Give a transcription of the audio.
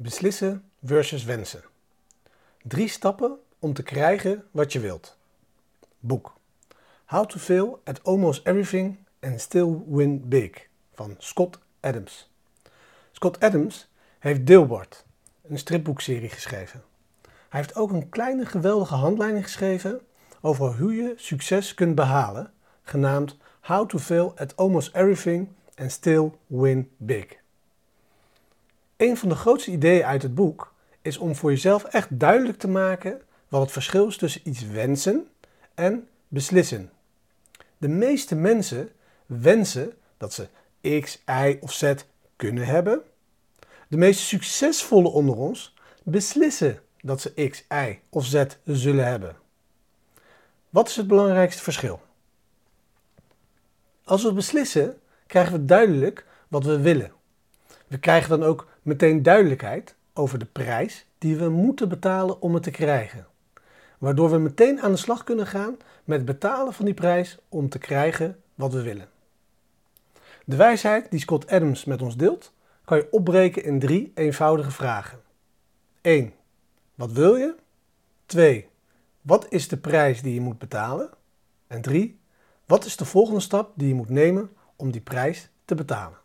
Beslissen versus wensen. Drie stappen om te krijgen wat je wilt. Boek. How to Fail at Almost Everything and Still Win Big van Scott Adams. Scott Adams heeft Deelbord, een stripboekserie geschreven. Hij heeft ook een kleine geweldige handleiding geschreven over hoe je succes kunt behalen, genaamd How to Fail at Almost Everything and Still Win Big. Een van de grootste ideeën uit het boek is om voor jezelf echt duidelijk te maken wat het verschil is tussen iets wensen en beslissen. De meeste mensen wensen dat ze X, Y of Z kunnen hebben. De meest succesvolle onder ons beslissen dat ze X, Y of Z zullen hebben. Wat is het belangrijkste verschil? Als we beslissen, krijgen we duidelijk wat we willen. We krijgen dan ook meteen duidelijkheid over de prijs die we moeten betalen om het te krijgen. Waardoor we meteen aan de slag kunnen gaan met betalen van die prijs om te krijgen wat we willen. De wijsheid die Scott Adams met ons deelt, kan je opbreken in drie eenvoudige vragen. 1. Wat wil je? 2. Wat is de prijs die je moet betalen? En 3. Wat is de volgende stap die je moet nemen om die prijs te betalen?